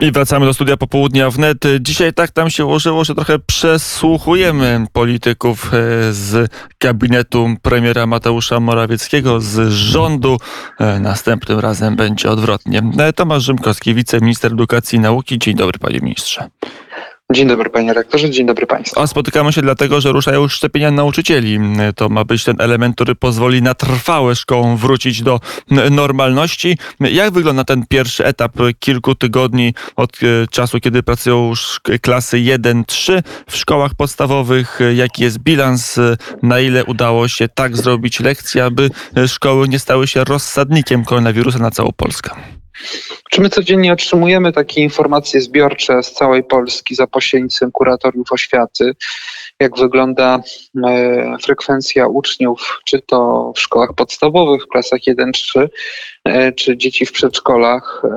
I wracamy do studia popołudnia wnet. Dzisiaj tak tam się ułożyło, że trochę przesłuchujemy polityków e, z gabinetu premiera Mateusza Morawieckiego, z rządu. E, następnym razem będzie odwrotnie. E, Tomasz Rzymkowski, wiceminister edukacji i nauki. Dzień dobry, panie ministrze. Dzień dobry panie rektorze, dzień dobry państwu. A spotykamy się dlatego, że ruszają już szczepienia nauczycieli. To ma być ten element, który pozwoli na trwałe szkołom wrócić do normalności. Jak wygląda ten pierwszy etap kilku tygodni od e, czasu, kiedy pracują już klasy 1-3 w szkołach podstawowych? Jaki jest bilans? Na ile udało się tak zrobić lekcje, aby szkoły nie stały się rozsadnikiem koronawirusa na całą Polskę? Czy my codziennie otrzymujemy takie informacje zbiorcze z całej Polski za pośrednictwem kuratoriów oświaty, jak wygląda e, frekwencja uczniów, czy to w szkołach podstawowych, w klasach 1-3, e, czy dzieci w przedszkolach e,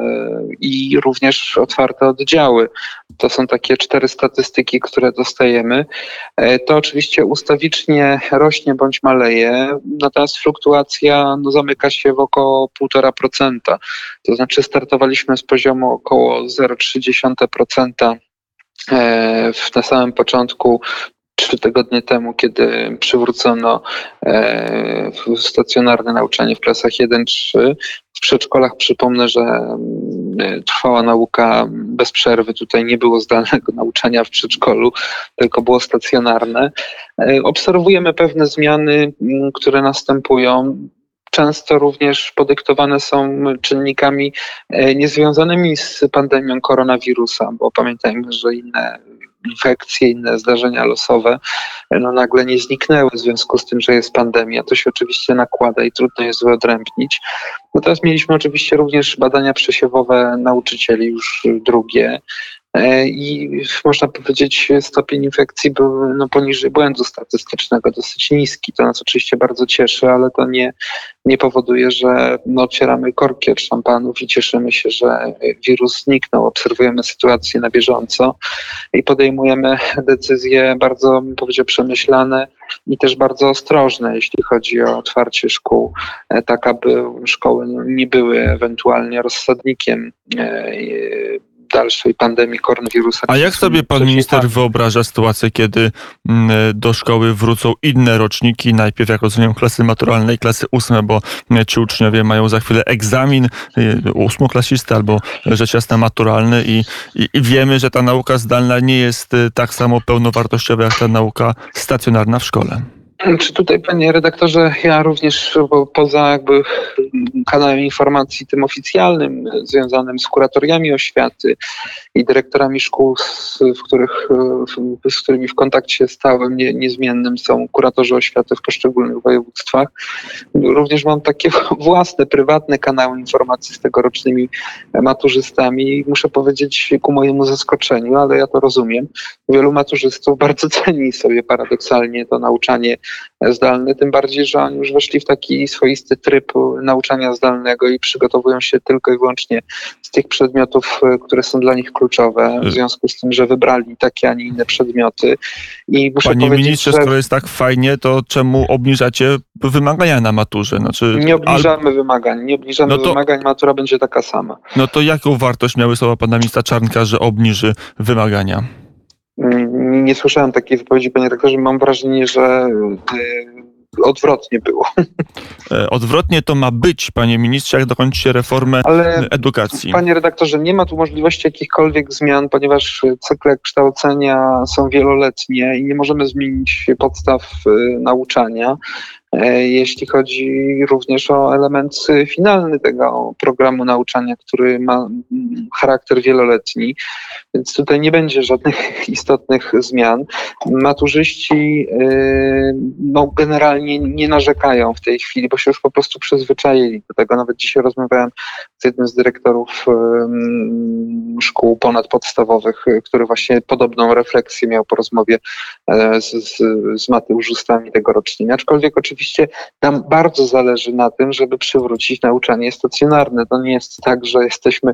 i również otwarte oddziały. To są takie cztery statystyki, które dostajemy. To oczywiście ustawicznie rośnie bądź maleje, natomiast fluktuacja no, zamyka się w około 1,5%. To znaczy startowaliśmy z poziomu około 0,3% na samym początku trzy tygodnie temu, kiedy przywrócono e, stacjonarne nauczanie w klasach 1-3. W przedszkolach przypomnę, że mm, trwała nauka bez przerwy. Tutaj nie było zdalnego nauczania w przedszkolu, tylko było stacjonarne. E, obserwujemy pewne zmiany, mm, które następują często również podyktowane są czynnikami e, niezwiązanymi z pandemią koronawirusa, bo pamiętajmy, że inne infekcje, inne zdarzenia losowe no nagle nie zniknęły w związku z tym, że jest pandemia. To się oczywiście nakłada i trudno jest wyodrębnić. Natomiast mieliśmy oczywiście również badania przesiewowe nauczycieli, już drugie, i można powiedzieć stopień infekcji był no, poniżej błędu statystycznego, dosyć niski. To nas oczywiście bardzo cieszy, ale to nie, nie powoduje, że no, otwieramy korki od szampanów i cieszymy się, że wirus zniknął. Obserwujemy sytuację na bieżąco i podejmujemy decyzje bardzo, bym powiedział, przemyślane i też bardzo ostrożne, jeśli chodzi o otwarcie szkół, e, tak aby szkoły nie były ewentualnie rozsadnikiem e, dalszej pandemii koronawirusa. A jak sobie pan minister wyobraża sytuację, kiedy mm, do szkoły wrócą inne roczniki, najpierw jak rozumiem klasy maturalne i klasy ósme, bo mm, ci uczniowie mają za chwilę egzamin y, ósmoklasisty albo rzecz jasna maturalny i, i, i wiemy, że ta nauka zdalna nie jest y, tak samo pełnowartościowa jak ta nauka stacjonarna w szkole. Czy tutaj, panie redaktorze, ja również poza jakby kanałem informacji tym oficjalnym, związanym z kuratoriami oświaty i dyrektorami szkół, w których, z którymi w kontakcie stałym, nie, niezmiennym są kuratorzy oświaty w poszczególnych województwach, również mam takie własne, prywatne kanały informacji z tegorocznymi maturzystami. Muszę powiedzieć ku mojemu zaskoczeniu, ale ja to rozumiem. Wielu maturzystów bardzo ceni sobie paradoksalnie to nauczanie zdalne, tym bardziej, że oni już weszli w taki swoisty tryb nauczania zdalnego i przygotowują się tylko i wyłącznie z tych przedmiotów, które są dla nich kluczowe, w związku z tym, że wybrali takie, a nie inne przedmioty. I muszę Panie ministrze, że... skoro jest tak fajnie, to czemu obniżacie wymagania na maturze? Znaczy, nie obniżamy al... wymagań, nie obniżamy no to... wymagań, matura będzie taka sama. No to jaką wartość miały słowa pana ministra Czarnka, że obniży wymagania? Nie słyszałem takiej wypowiedzi, panie rektorze. Mam wrażenie, że e, odwrotnie było. E, odwrotnie to ma być, panie ministrze, jak dokończycie reformę Ale, edukacji. Panie redaktorze, nie ma tu możliwości jakichkolwiek zmian, ponieważ cykle kształcenia są wieloletnie i nie możemy zmienić podstaw e, nauczania. E, jeśli chodzi również o element finalny tego programu nauczania, który ma charakter wieloletni, więc tutaj nie będzie żadnych istotnych zmian. Maturzyści e, no, generalnie nie narzekają w tej chwili, bo się już po prostu przyzwyczaili do tego. Nawet dzisiaj rozmawiałem z jednym z dyrektorów szkół ponadpodstawowych, który właśnie podobną refleksję miał po rozmowie e, z, z, z Mateuszustami tegorocznymi. Aczkolwiek oczywiście nam bardzo zależy na tym, żeby przywrócić nauczanie stacjonarne. To nie jest tak, że jesteśmy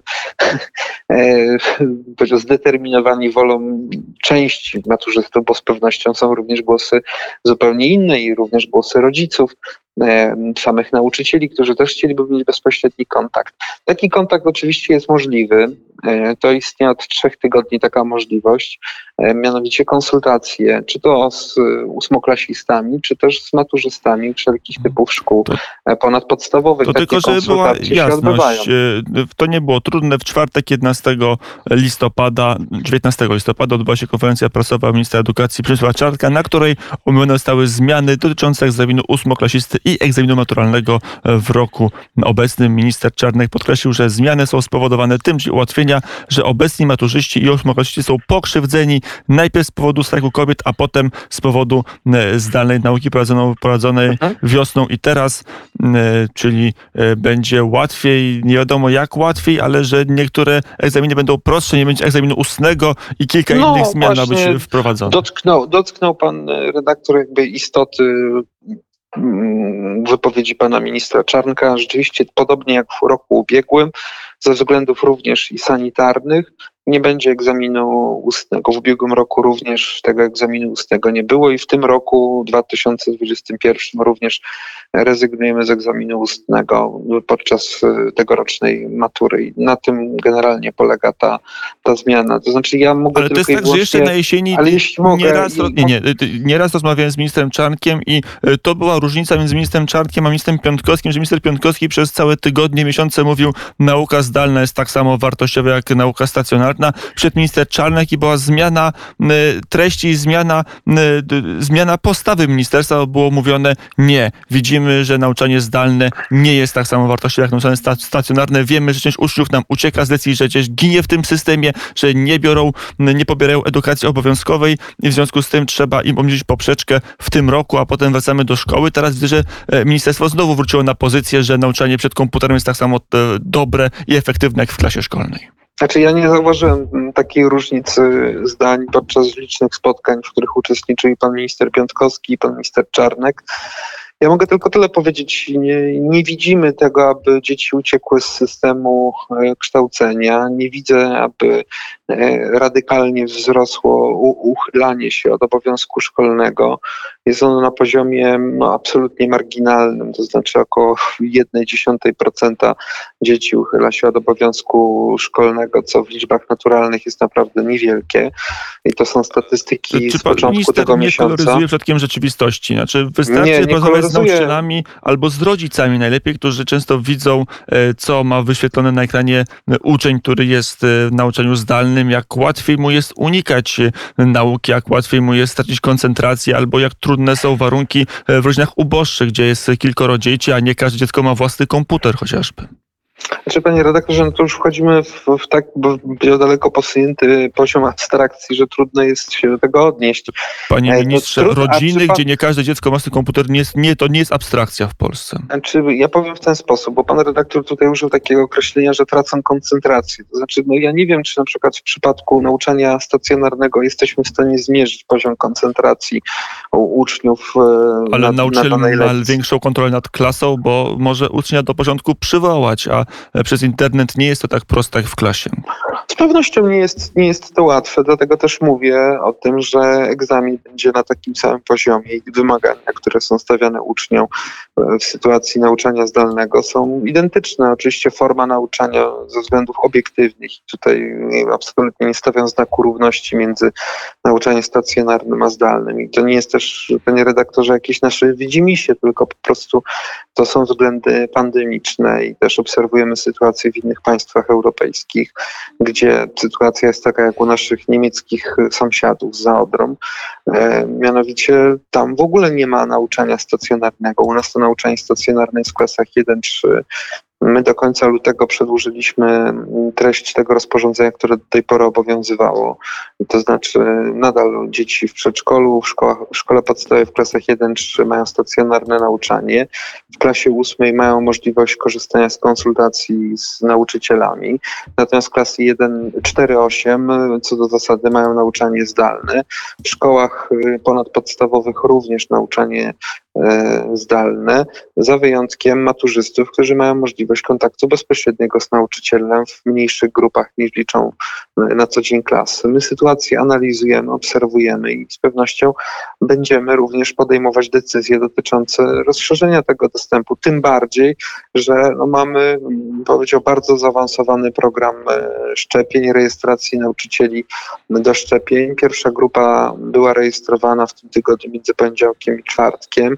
e, zdeterminowani wolą części maturzystów, bo z pewnością są również głosy zupełnie inne i również głosy rodziców. Samych nauczycieli, którzy też chcieliby mieć bezpośredni kontakt. Taki kontakt oczywiście jest możliwy. E, to istnieje od trzech tygodni taka możliwość, e, mianowicie konsultacje, czy to z ósmoklasistami, czy też z maturzystami wszelkich mhm. typów szkół to, e, ponadpodstawowych. To tylko, żeby była jasność, to nie było trudne. W czwartek 11 listopada, 19 listopada odbyła się konferencja prasowa ministra edukacji Przemysła Czarka, na której omówione zostały zmiany dotyczące egzaminu ósmoklasisty i egzaminu maturalnego w roku obecnym. Minister Czarnek podkreślił, że zmiany są spowodowane tym, że ułatwienie że obecni maturzyści i ósmoklasisty są pokrzywdzeni najpierw z powodu strajku kobiet, a potem z powodu e, zdalnej nauki prowadzonej mhm. wiosną i teraz, e, czyli e, będzie łatwiej, nie wiadomo jak łatwiej, ale że niektóre egzaminy będą prostsze, nie będzie egzaminu ustnego i kilka no, innych zmian ma być wprowadzone. Dotknął, dotknął pan redaktor jakby istoty wypowiedzi pana ministra Czarnka. Rzeczywiście, podobnie jak w roku ubiegłym, ze względów również i sanitarnych. Nie będzie egzaminu ustnego. W ubiegłym roku również tego egzaminu ustnego nie było i w tym roku 2021 również rezygnujemy z egzaminu ustnego podczas e, tegorocznej matury. I na tym generalnie polega ta, ta zmiana. To znaczy ja mogę Ale to jest tak, że jeszcze na jesieni ale jeśli mogę, nieraz, nie, nie, nieraz rozmawiałem z ministrem Czarnkiem i e, to była różnica między ministrem Czarnkiem a ministrem Piątkowskim, że minister Piątkowski przez całe tygodnie, miesiące mówił nauka zdalna jest tak samo wartościowa jak nauka stacjonarna. Przed minister Czarnek i była zmiana treści, zmiana, zmiana postawy ministerstwa. Było mówione nie. Widzimy, że nauczanie zdalne nie jest tak samo wartościowe jak nauczanie stacjonarne. Wiemy, że część uczniów nam ucieka z lekcji, że część ginie w tym systemie, że nie biorą, nie pobierają edukacji obowiązkowej i w związku z tym trzeba im obniżyć poprzeczkę w tym roku, a potem wracamy do szkoły. Teraz widzę, że e, ministerstwo znowu wróciło na pozycję, że nauczanie przed komputerem jest tak samo e, dobre i efektywne jak w klasie szkolnej. Znaczy ja nie zauważyłem takiej różnicy zdań podczas licznych spotkań, w których uczestniczyli pan minister Piątkowski i pan minister Czarnek. Ja mogę tylko tyle powiedzieć. Nie, nie, widzimy tego, aby dzieci uciekły z systemu e, kształcenia. Nie widzę, aby radykalnie wzrosło uchylanie się od obowiązku szkolnego. Jest ono na poziomie no, absolutnie marginalnym, to znaczy około 1,1% dzieci uchyla się od obowiązku szkolnego, co w liczbach naturalnych jest naprawdę niewielkie. I to są statystyki Czy z początku tego nie miesiąca. nie koloryzuje przodkiem rzeczywistości? Znaczy wystarczy nie, nie porozmawiać z nauczycielami albo z rodzicami najlepiej, którzy często widzą, e, co ma wyświetlone na ekranie uczeń, który jest w nauczaniu zdalnym, jak łatwiej mu jest unikać nauki, jak łatwiej mu jest stracić koncentrację, albo jak trudne są warunki w rodzinach uboższych, gdzie jest kilkoro dzieci, a nie każde dziecko ma własny komputer chociażby. Znaczy, panie redaktorze, no to już wchodzimy w, w tak daleko posunięty poziom abstrakcji, że trudno jest się do tego odnieść. Panie e, ministrze, trud, rodziny, pan... gdzie nie każde dziecko ma swój komputer, nie, jest, nie, to nie jest abstrakcja w Polsce. Znaczy, ja powiem w ten sposób, bo pan redaktor tutaj użył takiego określenia, że tracą koncentrację. To znaczy, no ja nie wiem, czy na przykład w przypadku nauczania stacjonarnego jesteśmy w stanie zmierzyć poziom koncentracji u uczniów. E, Ale na, nauczyciel na ma większą kontrolę nad klasą, bo może ucznia do porządku przywołać, a przez internet nie jest to tak proste jak w klasie. Z pewnością nie jest, nie jest to łatwe, dlatego też mówię o tym, że egzamin będzie na takim samym poziomie i wymagania, które są stawiane uczniom e, w sytuacji nauczania zdalnego są identyczne. Oczywiście forma nauczania ze względów obiektywnych. Tutaj absolutnie nie stawiam znaku równości między nauczaniem stacjonarnym a zdalnym. I to nie jest też, panie redaktorze, jakieś nasze widzimisię, tylko po prostu to są względy pandemiczne i też obserwujemy sytuację w innych państwach europejskich, gdzie sytuacja jest taka jak u naszych niemieckich sąsiadów za Odrą. E, mianowicie tam w ogóle nie ma nauczania stacjonarnego. U nas to nauczanie stacjonarne jest w klasach 1-3, My do końca lutego przedłużyliśmy treść tego rozporządzenia, które do tej pory obowiązywało. To znaczy nadal dzieci w przedszkolu, w, szkołach, w szkole podstawowej w klasach 1-3 mają stacjonarne nauczanie. W klasie 8 mają możliwość korzystania z konsultacji z nauczycielami. Natomiast klasy 1-4-8 co do zasady mają nauczanie zdalne. W szkołach ponadpodstawowych również nauczanie zdalne, za wyjątkiem maturzystów, którzy mają możliwość kontaktu bezpośredniego z nauczycielem w mniejszych grupach niż liczą na co dzień klasy. My sytuację analizujemy, obserwujemy i z pewnością będziemy również podejmować decyzje dotyczące rozszerzenia tego dostępu, tym bardziej, że no mamy, powiedział, bardzo zaawansowany program e, szczepień, rejestracji nauczycieli do szczepień. Pierwsza grupa była rejestrowana w tym tygodniu między poniedziałkiem i czwartkiem.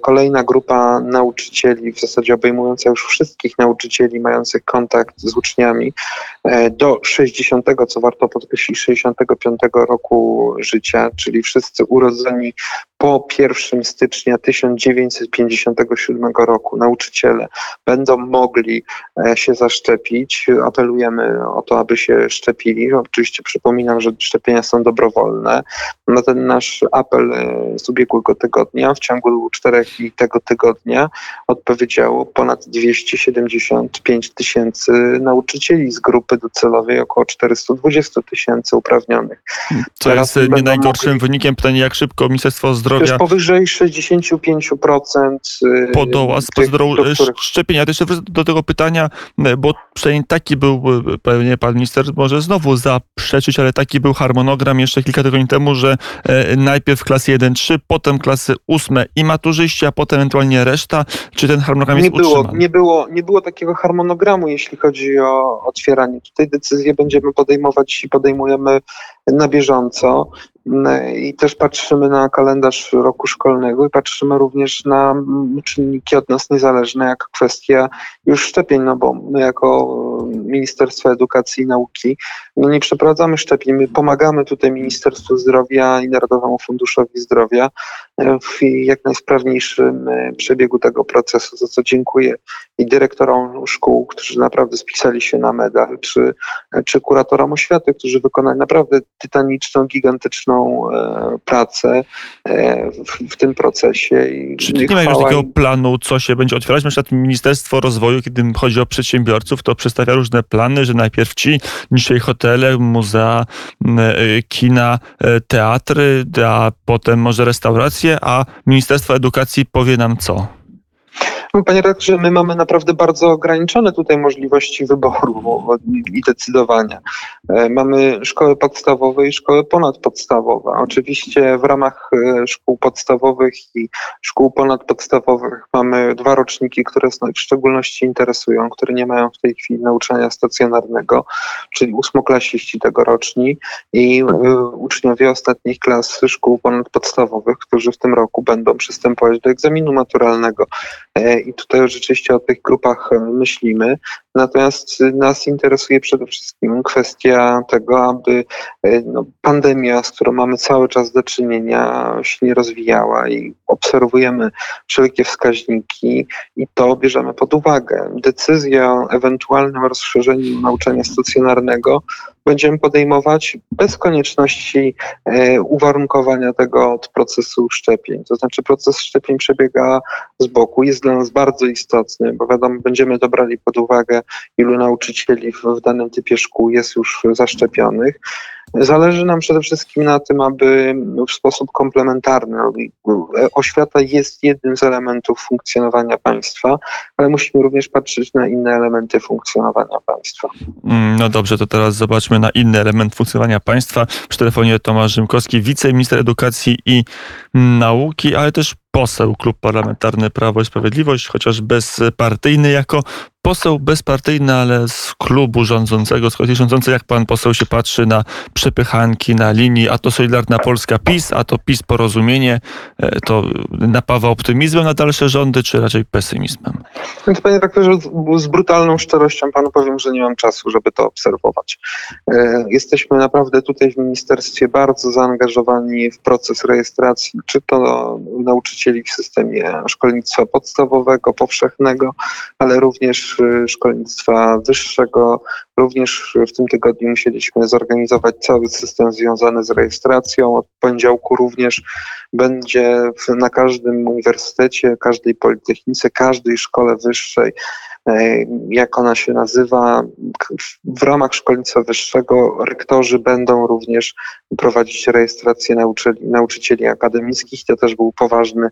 kolejna grupa nauczycieli, w zasadzie obejmująca już wszystkich nauczycieli mających kontakt z uczniami e, do 60, co warto podkreślić, 65 roku życia, czyli wszyscy urodzeni po 1 stycznia 1957 roku nauczyciele będą mogli e, się zaszczepić. Apelujemy o to, aby się szczepili. Oczywiście przypominam, że szczepienia są dobrowolne. Na ten nasz apel z ubiegłego tygodnia w ciągu czterech i tego tygodnia odpowiedziało ponad 275 tysięcy nauczycieli z grupy docelowej, około 420 tysięcy uprawnionych. Co Teraz jest nie najgorszym mogli... wynikiem. Pytanie, jak szybko Ministerstwo Zdrowia... To jest powyżej 65% y, podoła z procedurą szczepienia. Też do tego pytania, bo przynajmniej taki był, pewnie pan minister może znowu zaprzeczyć, ale taki był harmonogram jeszcze kilka tygodni temu, że e, najpierw klasy 1-3, potem klasy 8 i maturzyści, a potem ewentualnie reszta? Czy ten harmonogram nie jest było, utrzymany? Nie było, nie było takiego harmonogramu, jeśli chodzi o otwieranie. Tutaj decyzje będziemy podejmować i podejmujemy na bieżąco. I też patrzymy na kalendarz roku szkolnego i patrzymy również na czynniki od nas niezależne, jak kwestia już szczepień, no bo my jako Ministerstwo Edukacji i Nauki no nie przeprowadzamy szczepień, my pomagamy tutaj Ministerstwu Zdrowia i Narodowemu Funduszowi Zdrowia w jak najsprawniejszym e, przebiegu tego procesu, za co dziękuję i dyrektorom szkół, którzy naprawdę spisali się na medal, czy, czy kuratorom oświaty, którzy wykonali naprawdę tytaniczną, gigantyczną e, pracę e, w, w, tym procesie. I czy nie ma już takiego planu, co się będzie otwierać? Na przykład Ministerstwo Rozwoju, kiedy chodzi o przedsiębiorców, to przedstawia różne plany, że najpierw ci, dzisiaj hotele, muzea, kina, teatry, a potem może restauracje, a Ministerstwo Edukacji powie nam co? Panie redaktorze, my mamy naprawdę bardzo ograniczone tutaj możliwości wyboru i decydowania. E, mamy szkoły podstawowe i szkoły ponadpodstawowe. Oczywiście w ramach e, szkół podstawowych i szkół ponadpodstawowych mamy dwa roczniki, które w szczególności interesują, które nie mają w tej chwili nauczania stacjonarnego, czyli ósmoklasiści tegoroczni i e, uczniowie ostatnich klas szkół ponadpodstawowych, którzy w tym roku będą przystępować do egzaminu maturalnego i tutaj rzeczywiście o tych grupach myślimy. Natomiast nas interesuje przede wszystkim kwestia tego, aby e, no, pandemia, z którą mamy cały czas do czynienia, się nie rozwijała i obserwujemy wszelkie wskaźniki i to bierzemy pod uwagę. Decyzja o ewentualnym rozszerzeniu nauczania stacjonarnego będziemy podejmować bez konieczności e, uwarunkowania tego od procesu szczepień. To znaczy proces szczepień przebiega z boku, jest dla nas bardzo istotny, bo wiadomo, będziemy to brali pod uwagę, ilu nauczycieli w danym typie szkół jest już zaszczepionych. Zależy nam przede wszystkim na tym, aby w sposób komplementarny, oświata jest jednym z elementów funkcjonowania państwa, ale musimy również patrzeć na inne elementy funkcjonowania państwa. Mm, no dobrze, to teraz zobaczmy na inny element funkcjonowania państwa. Przy telefonie Tomasz Rzymkowski, wiceminister edukacji i nauki, ale też poseł Klub Parlamentarny Prawo i Sprawiedliwość, chociaż bezpartyjny, jako poseł bezpartyjny, ale z klubu rządzącego, z koalicji rządzącej, jak pan poseł się patrzy na przepychanki na linii, a to Solidarna Polska PiS, a to PiS Porozumienie, e, to napawa optymizmem na dalsze rządy, czy raczej pesymizmem? Więc panie rektorze, z brutalną szczerością panu powiem, że nie mam czasu, żeby to obserwować. E, jesteśmy naprawdę tutaj w ministerstwie bardzo zaangażowani w proces rejestracji, czy to nauczycieli w systemie szkolnictwa podstawowego, powszechnego, ale również szkolnictwa wyższego. Również w tym tygodniu musieliśmy zorganizować cały system związany z rejestracją. Od poniedziałku również będzie na każdym uniwersytecie, każdej politechnice, każdej szkole wyższej e, jak ona się nazywa. W ramach szkolnictwa wyższego rektorzy będą również prowadzić rejestrację nauczycieli, nauczycieli akademickich. To też był poważny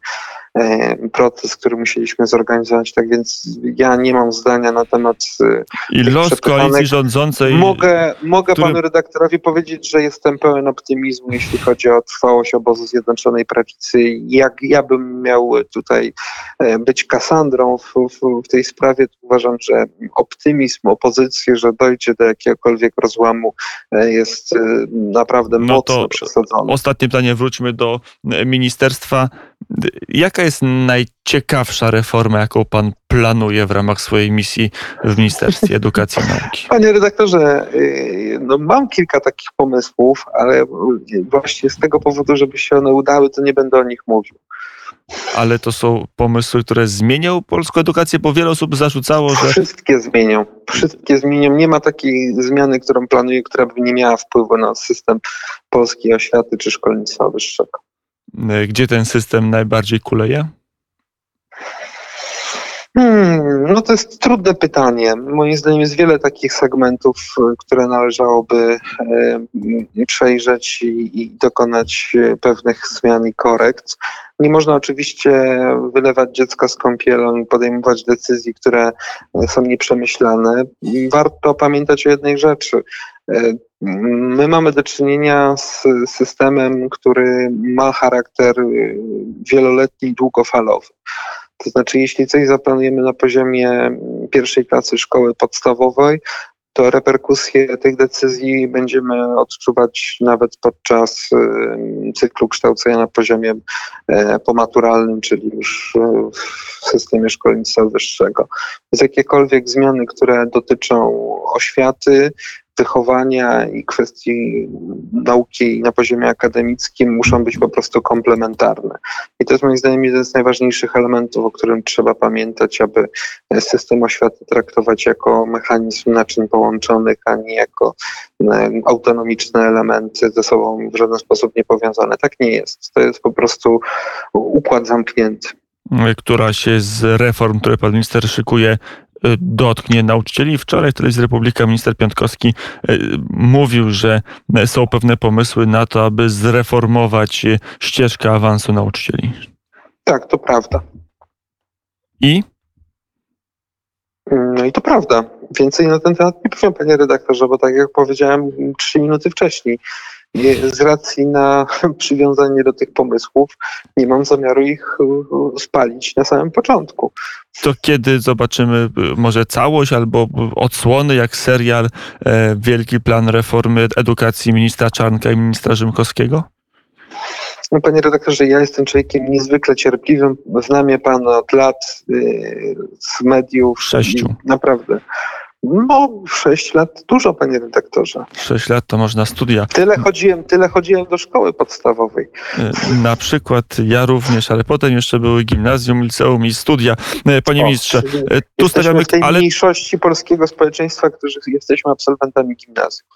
e, proces, który musieliśmy zorganizować. Tak więc ja nie mam zdania na temat. e, I los koalicji rządzącej. Mogę, mogę który- panu redaktorowi powiedzieć, że jestem pełen optymizmu, jeśli chodzi o trwałość obozu Zjednoczonej Prawicy. Jak ja bym miał tutaj e, być Kasandrą w, w, w tej sprawie, to uważam, że optymizm opozycji, że dojdzie do jakiegokolwiek rozłamu, jest naprawdę No mocno to przesadzony. Ostatnie pytanie, wróćmy do ministerstwa. Jaka jest najciekawsza reforma, jaką pan planuje w ramach swojej misji w Ministerstwie Edukacji i Nauki? Panie redaktorze, y, no mam kilka takich pomysłów, ale właśnie z tego powodu, żeby się one udały, to nie będę o nich mówił. Ale to są pomysły, które zmienią polską edukację, bo wiele osób zarzucało, że Wszystkie zmienią. Wszystkie zmienią. Nie ma takiej zmiany, którą planuję, która by nie miała wpływu na system polskiej oświaty czy szkolnictwa wyższego. e, gdzie ten system najbardziej kuleje? Hmm, no to jest trudne pytanie. Moim zdaniem jest wiele takich segmentów, y, które należałoby e, przejrzeć i, i dokonać e, pewnych zmian i korekt. Nie można oczywiście wylewać dziecka z kąpielą i podejmować decyzji, które są nieprzemyślane. Warto pamiętać o jednej rzeczy. My mamy do czynienia z systemem, który ma charakter y, wieloletni i długofalowy. To znaczy, jeśli coś zaplanujemy na poziomie pierwszej klasy szkoły podstawowej, to reperkusje tych decyzji będziemy odczuwać nawet podczas cyklu kształcenia na poziomie e, pomaturalnym, czyli już w systemie szkolnictwa wyższego. Więc jakiekolwiek zmiany, które dotyczą oświaty, wychowania i kwestii nauki na poziomie akademickim muszą być po prostu komplementarne. I to jest moim zdaniem jeden z najważniejszych elementów, o którym trzeba pamiętać, aby system oświaty traktować jako mechanizm naczyń połączonych, a nie jako e, autonomiczne elementy ze sobą w żaden sposób niepowiązane. Tak nie jest. To jest po prostu układ zamknięty. która się z reform, które pan minister szykuje, dotknie nauczycieli. Wczoraj w Telewizji Republika minister Piątkowski e, mówił, że są pewne pomysły na to, aby zreformować e, ścieżkę awansu nauczycieli. Tak, to prawda. I No i to prawda. Więcej na ten temat nie powiem, panie redaktorze, bo tak jak powiedziałem trzy minuty wcześniej, nie- z racji na przywiązanie do tych pomysłów nie mam zamiaru ich y, spalić na samym początku. to kiedy zobaczymy e, może całość albo odsłony, jak serial e, Wielki Plan Reformy Edukacji ministra Czarnka i ministra Rzymkowskiego? No, panie redaktorze, ja jestem człowiekiem niezwykle cierpliwym. Znam je pan od lat y, z mediów. Sześciu. I Naprawdę. No, sześć lat dużo, panie redaktorze. Sześć lat to można studia. Tyle chodziłem, tyle chodziłem do szkoły podstawowej. E, Na przykład ja również, ale potem jeszcze były gimnazjum, liceum i studia. E, Panie O, ministrze, e, tu stawiamy, w tej ale mniejszości polskiego społeczeństwa, którzy jesteśmy absolwentami gimnazjum.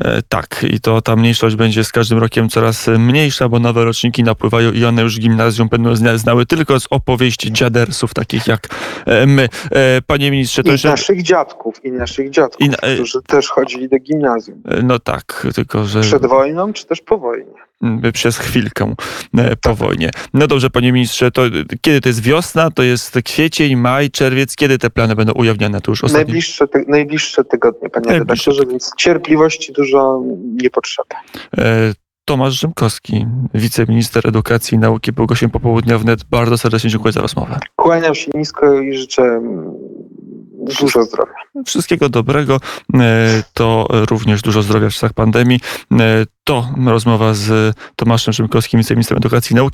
E, Tak, i to ta mniejszość będzie z każdym rokiem coraz mniejsza, bo nowe roczniki napływają i one już gimnazjum będą zna- znały tylko z opowieści dziadersów, takich jak e, my. E, Panie ministrze, to I jeszcze... naszych dziadków, i naszych dziadków, I na- którzy też chodzili do gimnazjum. No tak, tylko że Przed wojną, czy też po wojnie. Przez chwilkę e, po wojnie. No dobrze, panie ministrze, to kiedy to jest wiosna, to jest kwiecień, maj, czerwiec, kiedy te plany będą ujawnione? To już ostatni... Najbliższe, ty, najbliższe tygodnie, panie Najbliższe redaktorze, więc cierpliwości dużo nie potrzeba. E, Tomasz Rzymkowski, wiceminister edukacji i nauki, był gościem popołudnia wnet. Bardzo serdecznie dziękuję za rozmowę. Kłaniam się nisko i życzę mm, dużo zdrowia. Wszystkiego dobrego, e, to również dużo zdrowia w czasach pandemii. E, To rozmowa z Tomaszem Rzymkowskim, wiceministrem edukacji i nauki.